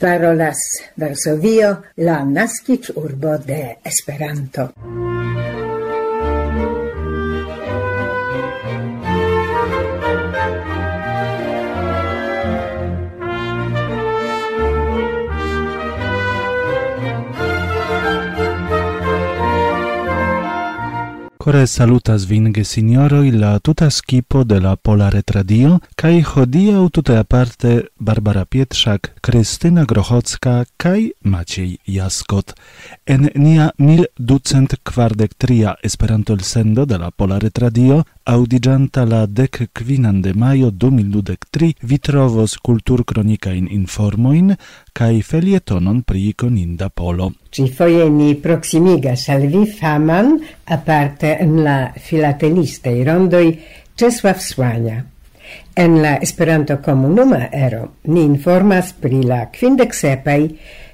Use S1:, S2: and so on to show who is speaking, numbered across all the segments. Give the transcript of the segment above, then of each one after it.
S1: parolas Varsovio, la naskic urbo de Esperanto.
S2: Core salutas vin gesinjoroj la tuta skipo de la Pola Retradio kaj hodiaŭ tute aparte Barbara Pietrzak, Krystyna Grochocka kaj Maciej Jaskot. En nia 1243 Esperanto-elsendo de la Pola Retradio audigianta la dec quinan de maio 2023, vi trovos cultur cronicain informoin cae felietonon pri coninda polo.
S1: Ci foie ni proximigas al vi faman, aparte en la i rondoi, Czesław Słania. En la Esperanto comunuma Ero ni informas pri la quindexepaj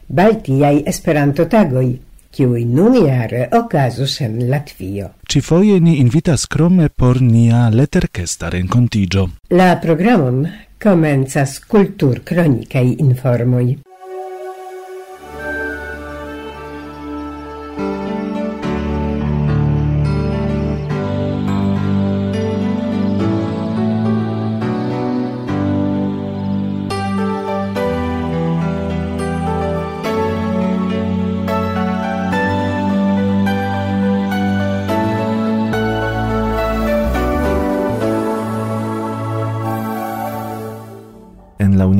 S1: Baltiai Esperanto-tagoj, qui nun iare okazus en Latvio.
S2: Ci foie ni invitas crome por nia leterkesta rencontigio.
S1: La programum comenzas cultur kronikaj informoi.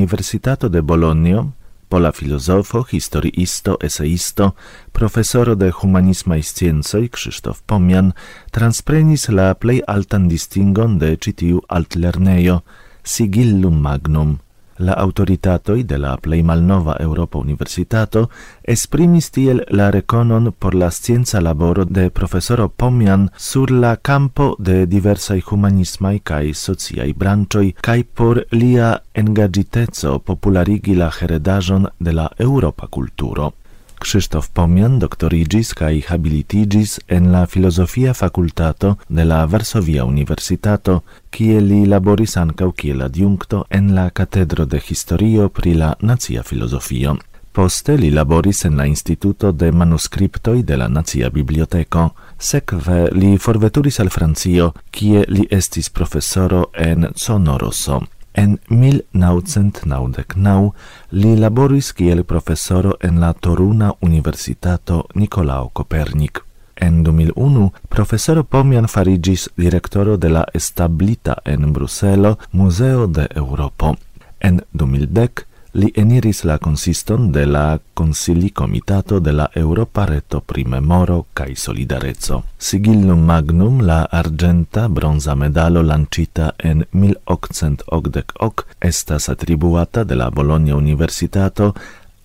S2: Universitato de Bologna, pola filozofo, historiisto, eseisto, profesoro de humanisma i sciencoj Krzysztof Pomian transprenis la plei altan distingon de citiu altlerneio, sigillum magnum, la autoritatoi de la plei malnova Europa Universitato esprimis tiel la reconon por la scienza laboro de professoro Pomian sur la campo de diversai humanismai cae sociai branchoi cae por lia engagitezo popularigi la heredajon de la Europa culturo. Krzysztof Pomian doktorigis kai habilitigis en la filozofia facultato de la Varsovia Universitato, kie li laboris ancau kiel adjunkto en la Catedro de historio pri la Nazia Filosofio. Poste li laboris en la Instituto de Manuscriptoi de la Nazia Biblioteco. Sekve li forveturis al Francio, kie li estis profesoro en Sonoroso. En 1999 li laboris kiel profesoro en la Toruna Universitato Nicolao Copernic. En 2001 profesoro Pomian farigis direktoro de la establita en Bruselo Museo de Europo. En 2010 li eniris la consiston de la Consili Comitato de la Europa Reto pri Memoro cae Solidarezzo. Sigillum Magnum, la argenta bronza medalo lancita en 1888, estas attribuata de la Bologna Universitato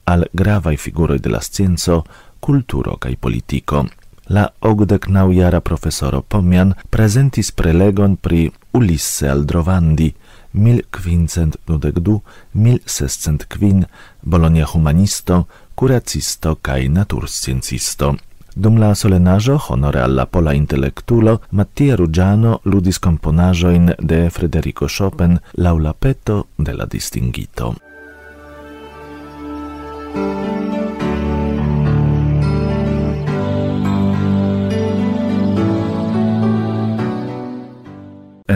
S2: al gravaj figuroi de la scienzo, culturo cae politico. La ogdek naujara profesoro Pomian presentis prelegon pri Ulisse Aldrovandi, 1592-1605 Bologna humanisto, curacisto cae natursciencisto. Dum la solenajo honore alla pola intellectulo Mattia Ruggiano ludis componajoin de Federico Chopin laulapeto de la.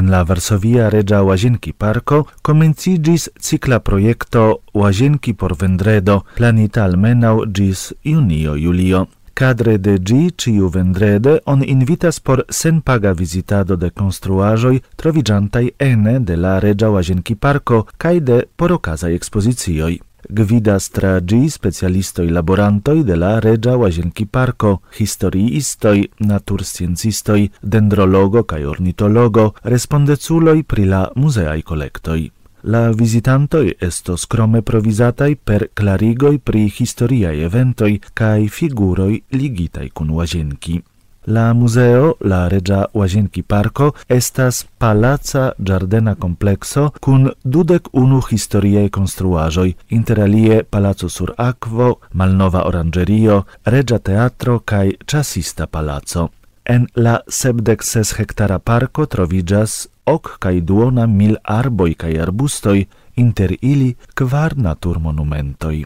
S2: en la Varsovia Regia Łazienki Parko komencigis cicla projekto Łazienki por vendredo, planita almenau gis junio-julio. Cadre de gi ciu vendrede on invitas por senpaga visitado de construajoi trovigiantai ene de la Regia Łazienki Parko cae de porocasai ekspozicioj. Gvidas tra gi specialistoi laborantoi de la Regia Łazienki Parko, historiistoi, natursciencistoi, dendrologo cae ornitologo, respondeculoi pri la museai collectoi. La visitantoi estos crome provisatai per clarigoi pri historiae eventoi cae figuroi ligitai cun Łazienki. La museo, la Regia Łazienki Parko, estas palaca giardena complexo kun dudek unu historiae construajoi, interalie Palazzo sur Aquo, Malnova Orangerio, Regia Teatro cae Chasista Palazzo. En la sepdec ses hectara parco trovigas kaj cae duona mil arboi cae arbustoi, inter ili kvar natur monumentoi.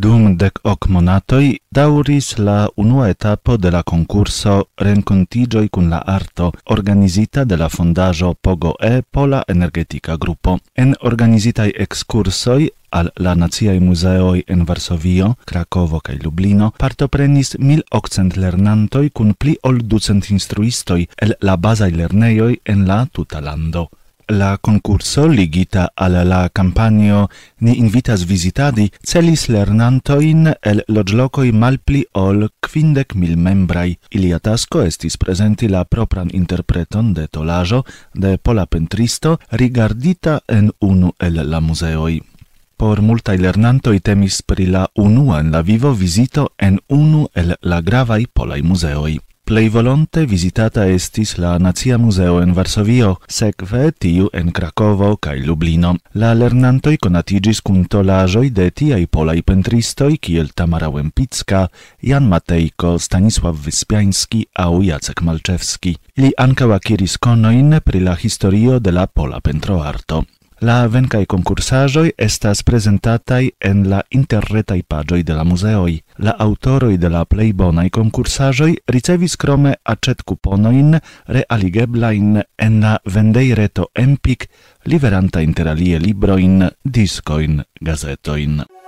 S2: dum dec hoc monatoi dauris la unua etapo de la concurso Rencontigioi cun la arto organizita de la fondajo POGO-E Pola Energetica Gruppo. En organizitai excursoi al la naziai museoi en Varsovio, Krakovo kaj Lublino partoprenis 1800 lernantoi kun pli ol 200 instruistoi el la basai lerneioi en la tuta lando la concurso ligita al la campanio ni invitas visitadi celis lernantoin el loĝlokoj malpli ol kvindek mil membrai. Ilia tasko estis prezenti la propran interpreton de tolaĵo de pola pentristo rigardita en unu el la muzeoj por multai lernantoi temis pri la unua en la vivo visito en unu el la gravai polai museoi. Plei volonte visitata estis la Nazia Museo en Varsovio, sekve tiu en Krakovo kaj Lublino. La lernantoj konatigis kun tolaĵoj de tiaj polaj pentristoj kiel Tamara Łempicka, Jan Matejko, Stanisław Wyspiański aŭ Jacek Malczewski. Li ankaŭ akiris konojn pri la historio de la pola pentroarto. La vencai concursajoi estas prezentataj en la interretai pagioi de la museoi. La autoroi de la plei bonai concursajoi ricevis krome cuponoin realigeblain en la vendejreto Empik, liveranta interalie librojn, diskojn, gazetojn.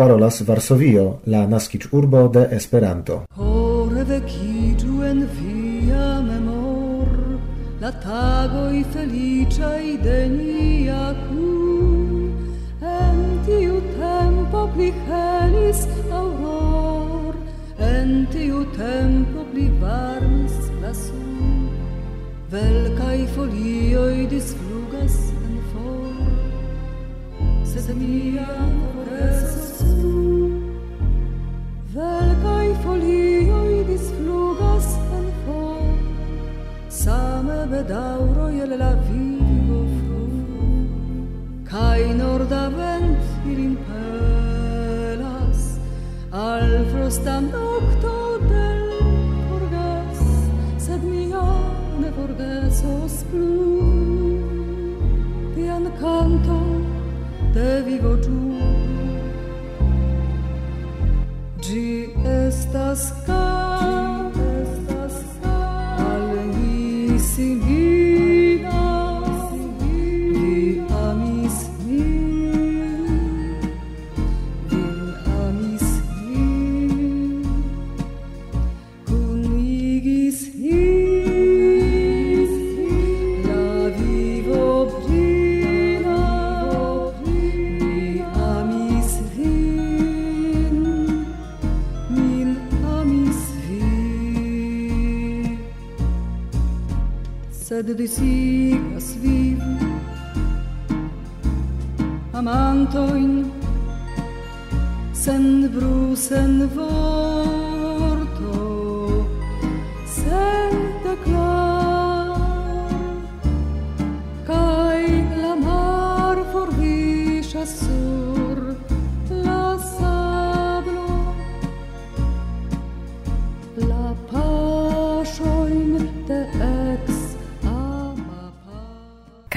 S3: parolas Varsovio, la naskiĝurbo de Esperanto.
S4: Revekiĝu en via memor La tagoj feliĉaj de nia kun En tiu tempo pli helis auror En tiu tempo pli varmis la sun Velkaj folioj disflugas en for Sed mia foresa canto de vivo giù, estas caras, al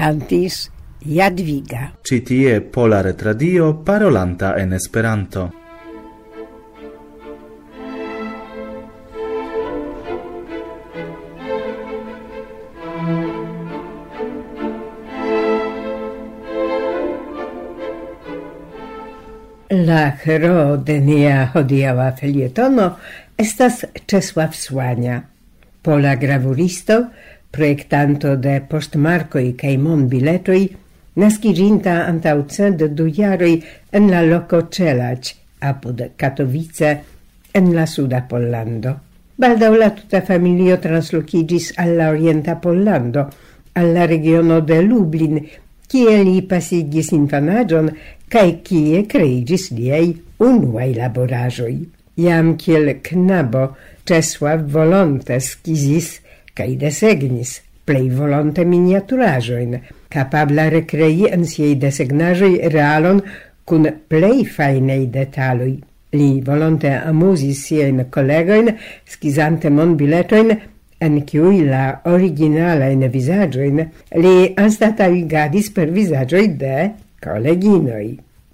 S1: cantis Jadwiga.
S2: Citie pola retradio parolanta en Esperanto.
S1: La hero de nia hodiava felietono estas Czesław Słania, pola gravuristo, projektanto de poŝtmarkoj kaj monbiletoj, naskiĝinta antau cent du jaroj en la loko Ĉelaĉ apud Katowice en la suda Pollando. Baldaŭ la tuta familio translokiĝis al la orienta Pollando, al la regiono de Lublin, kie li pasigis infanaĝon cae cie creigis liei unuae laborajoi. Iam kiel knabo Czesław volonte skizis cae desegnis plei volonte miniaturajoin, capabla recrei en siei desegnajoi realon cun plei fainei detalui. Li volonte amusis siein collegoin schizante mon biletoin en cui la originalain visagioin li anstatavigadis per visagioi de Koleginoj.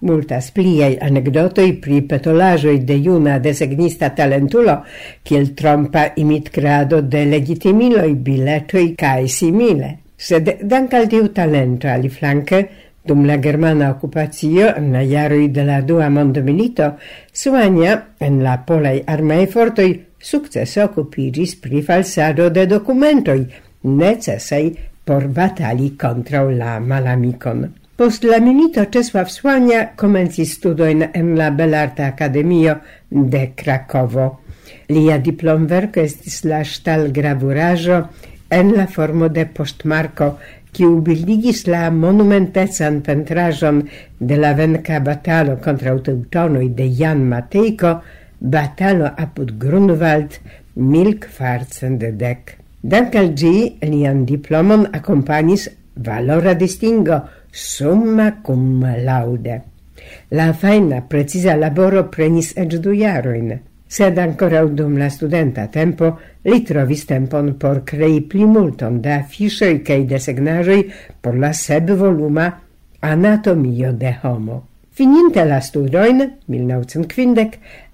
S1: Multas pliaj anecdotoi pri petolajoi de iuna desegnista talentulo, kiel trompa imit imitkrado de legitimiloi biletoi cae simile. Sed dank al tiu talento aliflanke, dum la germana occupazio en la de la dua mondmilito, Suania en la polei armei fortoi, sukcese occupigis pri falsado de documentoi necessai por batali contra la malamicon. Post la milito Czesław Słania komencis studojn en la Belarta Akademio de Krakowo. Lia diplomverko estis la ŝtalgravuraĵo en la formo de postmarko, kiu bildigis la monumentecan pentraĵon de la venka batalo kontraŭ teutonoj de Jan Matejko, batalo apud Grunwald 1410. Dank al ĝi lian diplomon akompanis valora distingo – summa cum laude. La faina precisa laboro prenis ec du jaroin, sed ancora dum la studenta tempo li trovis tempon por crei pli multon da fischoi cae desegnajoi por la seb voluma Anatomio de Homo. Fininte la studoin, 1950,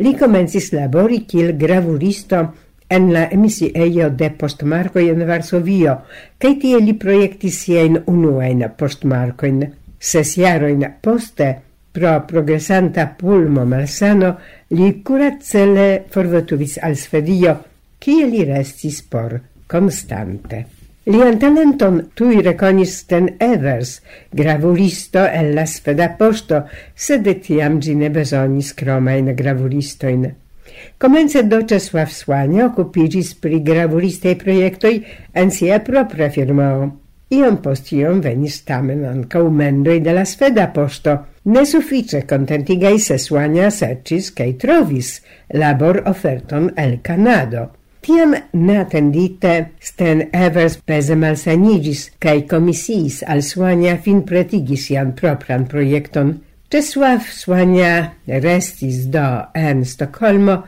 S1: li comencis labori kiel gravuristo en la emisiejo de postmarcoi en Varsovio, cae tie li proiectis sien unuajn postmarcoin. Ses jaroin poste, pro progresanta pulmo malsano, li curazzele forvotuvis al Svedio, cie li restis por constante. Lian talenton tui reconis ten Evers, gravuristo el la sveda posto, sed etiam gine besonis cromain gravuristoin. Komence Doczesław Słania okupiĝis pri gravuristei projektoj en sia propra firmao. Iom post iom venis tamen ankaŭ mendoj de la sveda poŝto. Nesufiĉe kontentigaj se Słania serĉis kaj trovis labor oferton el Kanado. Tiam neatendite Sten Evers pese malsanigis kai komisiis al Słania fin pretigis sian propran projekton – Czesław Słania restis do en Stokholmo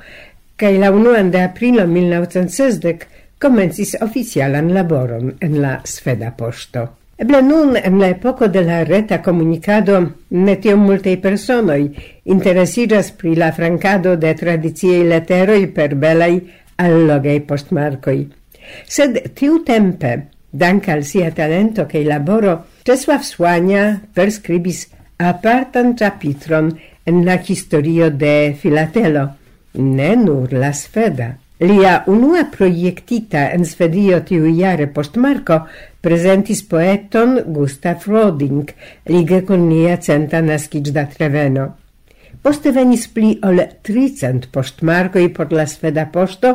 S1: kaj la 1 de aprilo 1960 komencis oficialan laboron en la sveda poŝto. Eble nun en la epoko de la reta komunikado ne tiom multaj personoj interesiĝas pri la frankado de tradiciaj leteroj per belaj allogaj postmarkoj. Sed tiutempe, dank al sia talento kaj laboro, Czesław Słania perskribis apartan capitron en la historio de filatelo, ne nur la sveda. Lia unua proiectita en Svedio tiu jare postmarko presentis poeton Gustav Roding, lige con nia centa naskiĝda treveno. Poste venis pli ol tricent postmarkoj por la sveda posto,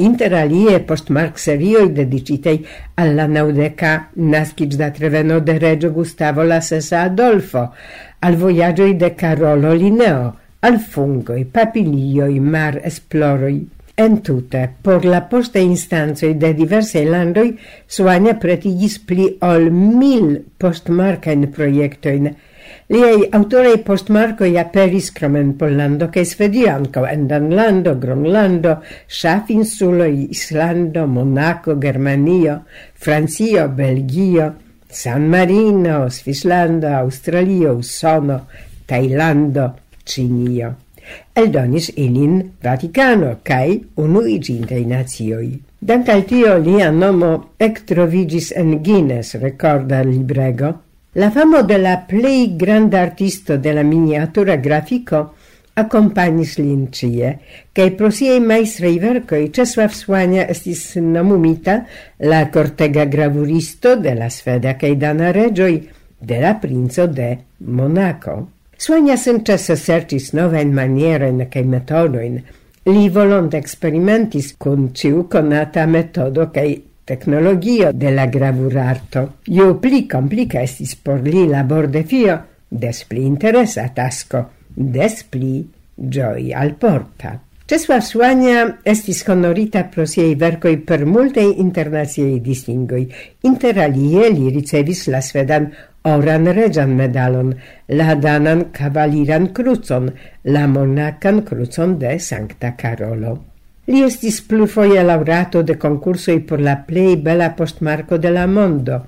S1: inter alie post marxerioi dedicitei alla naudeca nascic da Treveno de regio Gustavo la sesa Adolfo, al voyagioi de Carolo Linneo, al fungoi, papilioi, mar esploroi. En tute, por la poste instanzoi de diversei landoi, suania pretigis pli ol mil postmarcain proiectoin, Liei autorei postmarcoi aperis krom en Pollando kaj Svedio anco en Danlando, Gronlando, Ŝafinsuloj, Islando, Monaco, Germanio, Francio, Belgio, San Marino, Svislando, Australio, Usono, Thailando, Cinio. Eldonis ilin Vaticano cae Unuiĝintaj nazioi. Dank al tio lia nomo ectrovigis en Guinness recorda librego, La famo de la plei granda artisto de la miniatura grafico accompagnis lin cie, cae pro siei maestrei vercoi Czesław Słania estis nomumita la cortega gravuristo de la sveda cae dana regioi de la princo de Monaco. Słania senĉese sercis novajn manierojn cae metodoin, li volonte experimentis kun ciu conata metodo cae tecnologio de la gravurarto, Io pli complica estis por li labor defio, des pli interesa tasco, des pli gioi alporta. Czesław Słania estis honorita pro siei vercoi per multei internaziei distingoi. Interalie li ricevis la svedan oran regian medalon, la danan cavaliran crucon, la monacan crucon de Sancta Carolo. Li estis plurfoje laureato de concursoi por la plei bela postmarko de la mondo.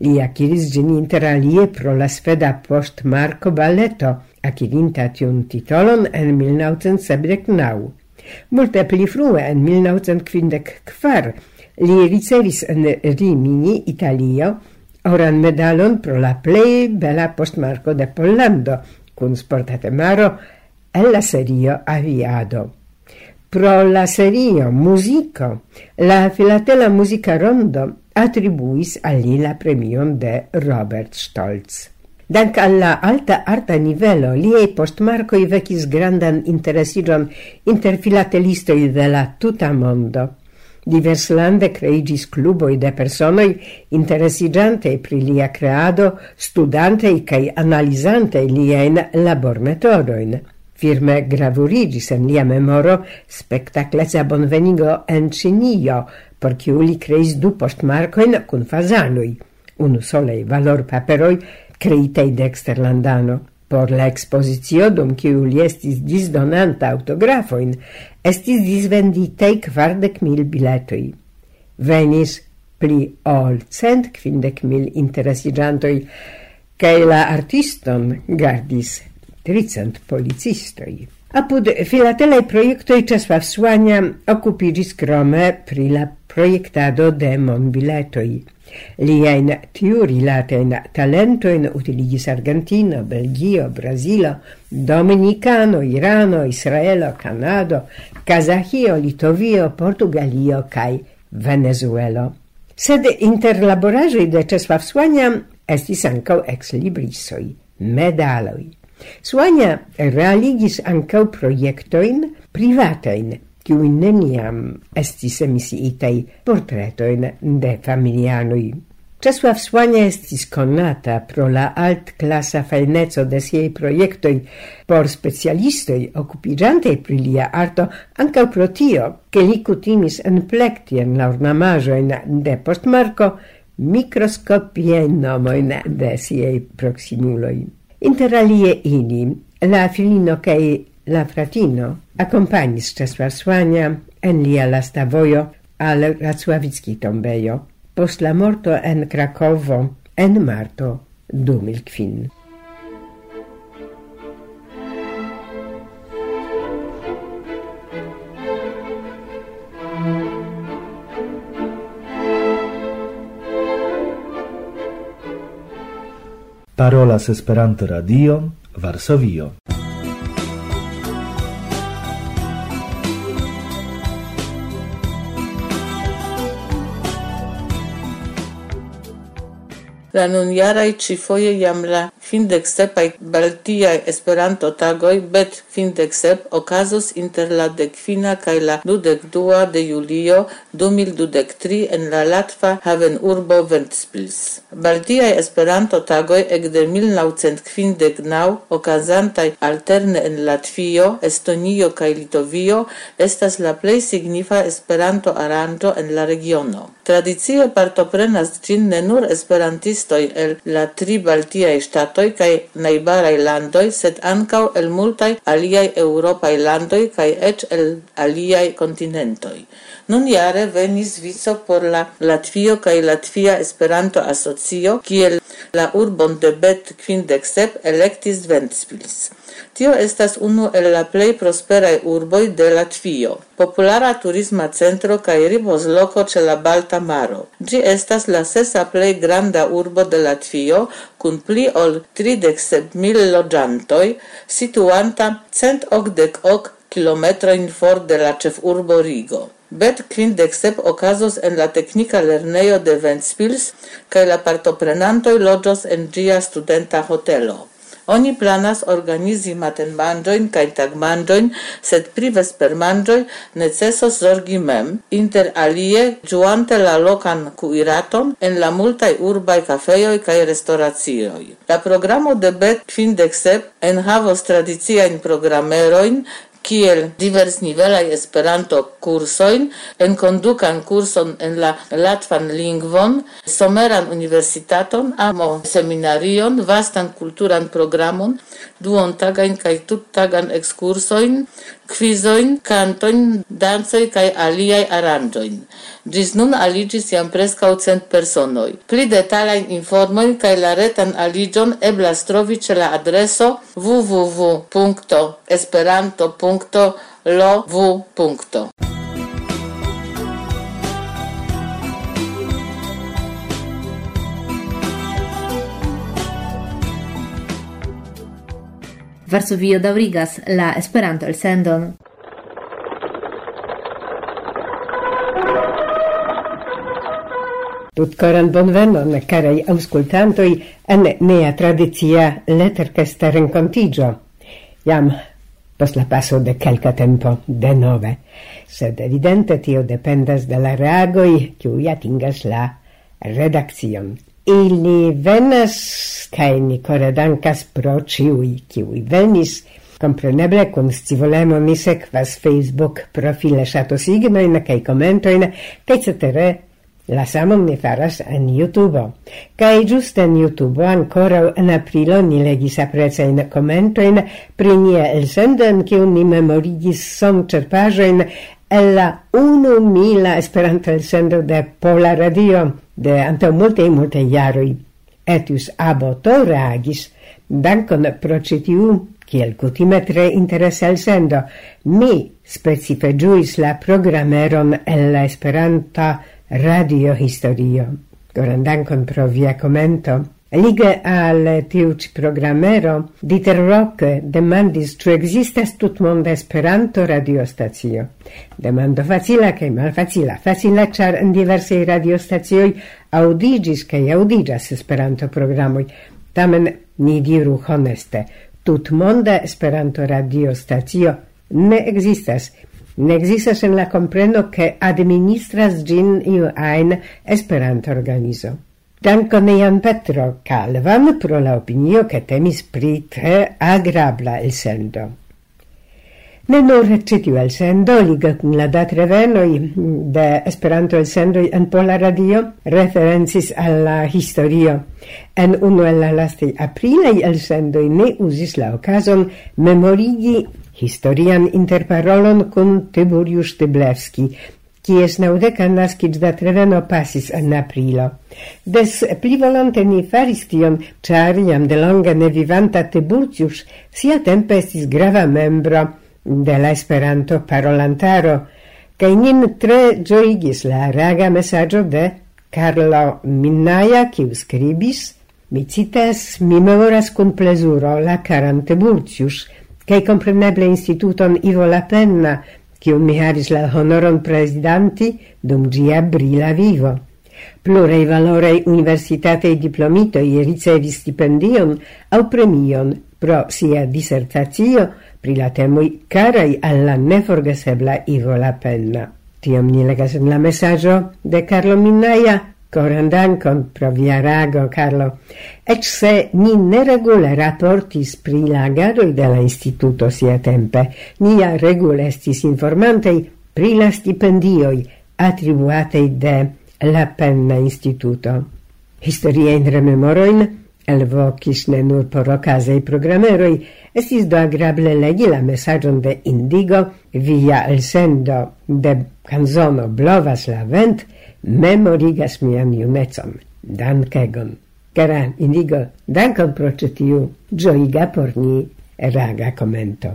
S1: Li akiris inter interalie pro la sveda postmarko Balleto, acquirinta tiun titolon en 1979. Multe pli frue, en 1954, li ricevis en Rimini, Italio, oran medalon pro la plei bella postmarko de Pollando, cun sporta temaro e la serio aviado. Pro la serio Musico, la Filatela Musica Rondo attribuis a li la premion de Robert Stolz. Dank alla alta arta nivelo, liei postmarcoi vecis grandan interesiron inter filatelistoi de la tuta mondo. Diverslande creigis cluboi de personoi interesigiante pri lia creado, studantei cae analizantei labor metodoin. Firme gravurigis en lia memoro spektakleza bonvenigo en Cinio, por ciu li creis du poŝtmarkojn unu solei valor paperoi creitei de exterlandano. Por la ekspozicio, dum kiu li estis disdonanta autografoin, estis disvenditei kvardek mil biletoj. Venis pli ol cent quindec mil interesigiantoi, cae la artiston gardis tricent policistoi. Apud filatelei projektoj Czesław Słania okupiĝis krome pri la projektado de monbiletoi. Liain tiu rilatein talentoin utiligis Argentino, Belgio, Brazilo, Dominicano, Irano, Israelo, Canado, Kazahio, Litovio, Portugalio cae Venezuelo. Sed inter laboraĵoj de Czesław Słania estis ex librisoi medaloj. Suania realigis ancau proiectoin privatein, kiuj neniam estis emisiitei portretoin de familianui. Czesław Słania estis konata pro la alt altklasa fajneco de siei projektoj por specialistoj okupiĝantaj pri lia arto ankaŭ pro tio, ke li kutimis enplekti en la ornamaĵojn de postmarko mikroskopiajn nomojn de siei proksimuloj. Interalie ili, la filino cae la fratino, accompagnis Czesław Słania en lia lasta vojo al Racławicki tombejo, post la morto en Krakovo en marto 2005.
S2: Parolas Esperanto Radion, Varsovio.
S5: La nunjaraj ĉifoje jam la kvindek sepaj baltiaj Esperanto-tagoj bet kvindek sep okazos inter la dekkvina kaj la dudekdua de julio 2023 en la latva haven urbo Ventspils. Baltiaj Esperanto-tagoj ekde 1959 okazantaj alterne en Latvio, Estonio kaj Litovio estas la plej signifa Esperanto-aranĝo en la regiono. Tradicie partoprenas ĝin ne nur esperantistoj el la tri baltiaj ŝtatoj, Statoj kai najbaraj landoi, sed ancau el multai aliai europai landoi kai ec el aliai continentoi. Nun iare venis vico por la Latvio kaj Latvia Esperanto Asocio, kiel la urbon de Bet Quindexep electis Ventspils. Tio estas unu el la plej prosperaj urboj de Latvio, populara turisma centro kaj ripozloko ĉe la Balta Maro. Ĝi estas la sesa plej granda urbo de Latvio kun pli ol 37.000 loĝantoj, situanta 180 ok kilometrojn for de la ĉefurbo Rigo. Bet kvindek sep okazos en la teknika lernejo de Ventspils kaj la partoprenantoj loĝos en ĝia studenta hotelo. Oni planas organizi matenmanĝojn kaj tagmanĝojn, sed pri vespermanĝoj necesos zorgi mem, inter alie ĝuante la lokan kuiraton en la multaj urbaj kafejoj kaj restoracioj. La programo de Bet kvindek sep enhavos tradiciajn programerojn kiel divers nivelaj Esperanto kursojn, enkondukan kurson en la latvan lingvon, someran universitaton, amo seminarion, vastan kulturan programon, duontagajn kaj tuttagan ekskursojn, quizoin, cantoin, dancoi cae aliai aranjoin. Gis nun aligis jam prescau cent personoi. Pli detalain informoin cae la retan aligion eblas trovi ce la adreso www.esperanto.lo.w.
S6: Varsovio daurigas la
S1: Esperanto-elsendon. Tutkoran bonvenon, caraj auscultantoj, en nea tradizia letterkesta rencontigio. Jam pos la paso de calca tempo de nove, sed evidente tio dependas de la reagoi, kiu atingas la redaction. Ili venas, kaj ni kore dankas pro ciui, kiui venis, Compreneble, kun scivolemo mi sekvas Facebook profile ŝatos ignojn kaj komentojn kaj cetere La samon mi faras en YouTube. Kaj just en YouTube ankoraŭ en aprilo ni legis aprecajn komentojn pri nia elsendo en kiu ni memorigis sonĉerpaĵojn el la unu mila esperanto el sendo de Pola Radio de ante multe multe jaroi. Etius aboto reagis, dankon pro citiu, kiel kutime tre interesa el sendo, mi specife giuis la programeron el la esperanta radio historio. Goran dankon pro via commento. Lige al tiuci programero, Dieter Rocke demandis ĉu ekzistas tutmonda Esperanto radiostacio. Demando facila kaj malfacila. Facila, Facila, char in diversaj radiostacioj audigis, kaj audigas esperanto programoi. Tamen ni diru honeste, tutmonda Esperanto radiostacio ne existas. Ne existas en la compreno ke administras gin iu ein Esperanto-organizo. Danko Jan Petro Calvan pro la opinio che temis pri tre agrabla el sendo. Ne nur citiu el sendo liga kun la dat revenoi de Esperanto el sendo en Pola Radio referencis alla historio. En uno el la lastai aprilei el sendo ne usis la occasion memorigi historian interparolon kun Tiburius Tiblewski, Cies naudeca nascic da treveno pasis en aprilo. Des pli volonte ni faris tion, ĉar jam delonge nevivanta Tiburcius siatempe estis grava membro de la Esperanto-parolantaro, cae nin tre gioigis la raga messaggio de Carlo Minnaia, qui scribis, Mi citas, mi memoras cum plezuro la karan Tiburcius, cae compreneble instituton Ivo Lapenna, kiun mi havis la honoron prezidanti dum ĝia brila vivo. Plurei valorei universitatei diplomitoi ricevis stipendion au premion pro sia dissertatio pri la temui carai alla neforgesebla Ivo Lapenna. Tiam ni legas en la messaggio de Carlo Minnaia Coran dankon pro via rago, Carlo. Ec se ni neregule raportis pri la de la instituto sia tempe, nia regule estis informantei pri la stipendioi attribuatei de la penna instituto. Historien rememoroin elvocis ne nur por ocasei programeroi, estis do agrable legi la messagion de Indigo via el sendo de canzono Blovas la vent, memorigas mian junecon. Dankegon. Cara indigo, dankon pro ĉi tiu por ni raga commento.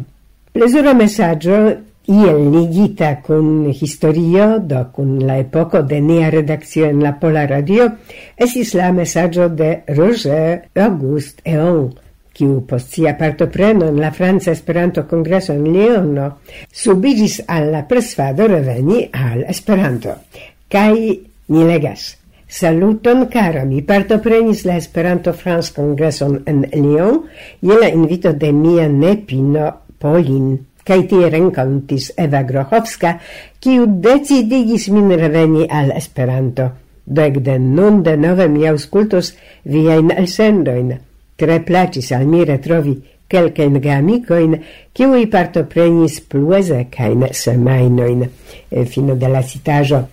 S1: Plesura messaggio, iel ligita cun historio, do cun la epoco de nia redaccio en la Pola Radio, esis la messaggio de Roger August Eon, kiu post sia partopreno en la Franza Esperanto Congresso in Leono subigis alla presfado reveni al Esperanto. Kai ni legas. Saluton cara, mi partoprenis la Esperanto France Kongreson en Lyon je la invito de mia nepino Polin. kai tie renkontis Eva Grochowska, kiu decidigis min reveni al Esperanto. Do ekde nun de nove mi aŭskultos viajn elsendojn. Tre plaĉis al mi retrovi quelcaen geamicojn, kiui partoprenis pluezekajn semajnojn. Fino de la citaĵo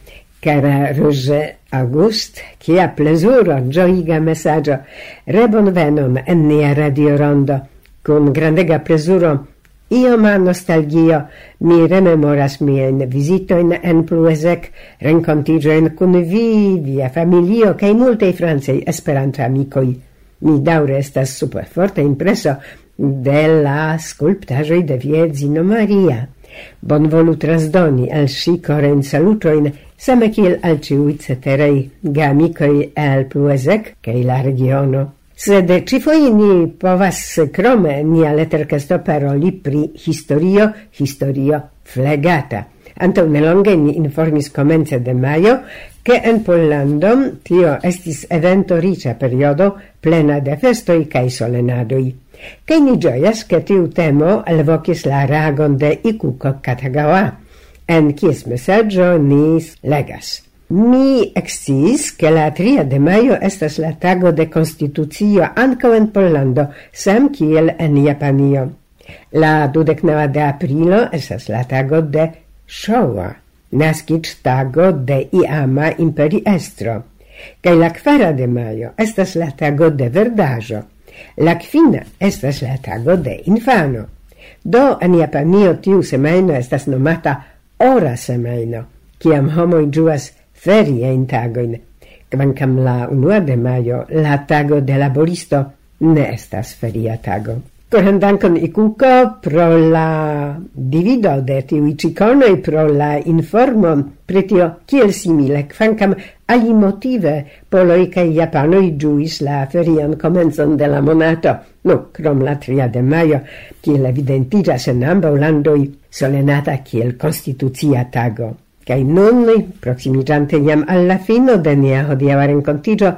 S1: Cara Roger August, kia plezuro, gioiga messaggio, rebon venon en nia radio rondo, con grandega plezuro, ioma nostalgio, mi rememoras mien visitoin en Pluesec, rencontigioin cun vi, via familio, cae multei francei esperanto amicoi. Mi daure estas super forte impreso de la sculptajoi de Viedzino Maria bonvolu trasdoni al si coren salutoin, same kiel al ciui ceterei gamicoi el pluesec, cae la regiono. Sed cifoje ni povas crome nia leterkesto paroli pri historio, historio flegata. Anto nelonge ni informis comence de maio, ke en Pollando tio estis evento ricia periodo plena de festoi cae solenadoi. Kaj ni ĝojas, ke tiu temo alvokis la reagon de Ikuko Katagawa, en kies mesaĝo ni legas. Mi exis che la tria de maio estas la tago de constitucio ankaŭ en Pollando, sam kiel en Japanio. La dudeknava de aprilo estas la tago de Showa, naskiĝ tago de iama imperiestro. Kaj la kvara de maio estas la tago de verdaĵo. La kvina estas la tago de infano. Do en Japanio tiu semajno estas nomata ora semajno, kiam homoj ĝuas feriajn tagojn, kvankam la unua de majo, la tago de laboristo, ne estas feria tago. Koran dankon Ikuko pro la divido de tiuj cikonoj, pro la informo pri tio kiel simile, kvankam ali motive poloj kaj japanoi giuis la ferian comenzon de la monato, no crom la tria de maio, kiel evidentiĝas en ambaŭ landoi solenata kiel konstitucia tago. Kaj nun, proximigiante iam alla fino de nia hodiava rencontigio,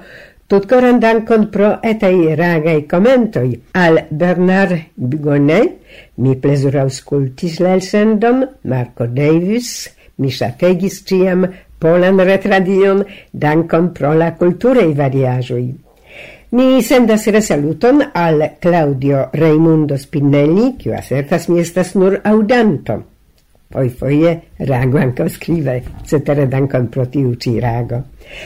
S1: tut coran dankon pro etei ragai commentoi al Bernard Bigonet, mi plezure aŭskultis l'elsendon, Marco Davis, mi sategis ciam, polan retradion, dankon pro la culturei variaĵoj. Mi sendas resaluton al Claudio Raimundo Spinelli, kiu asertas mi estas nur audanto. Poi foie rago anco scrive, cetere dankon pro tiu ci rago.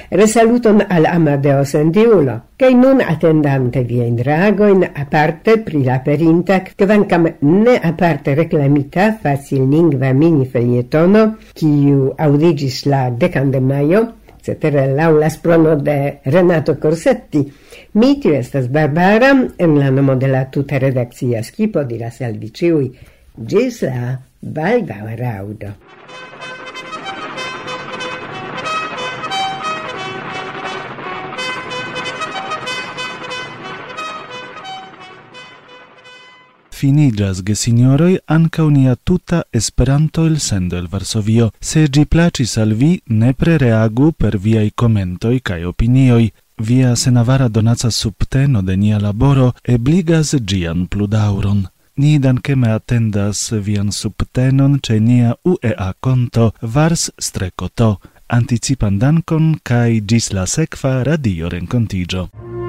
S1: Resaluton al Amadeo Sendiulo, che non attendante via in rago in aparte pri la perinta, vancam ne aparte reclamita facil lingua mini felietono, ciu audigis la decan de maio, cetere laula sprono de Renato Corsetti, mitiu estas Barbara, en la nomo de la tuta redakcia skipo diras al viciui. gis la baldaŭ raŭdo.
S2: finigas signoroi anca unia tuta Esperanto elsendo el Varsovio. Se gi placis al vi, ne prereagu per viai commentoi cae opinioj. Via senavara donaca subteno de nia laboro ebligas gian pludauron. Ni dankeme attendas vian subtenon ce nia UEA conto vars strecoto. Anticipan dankon kai gis la sekva radio rencontigio.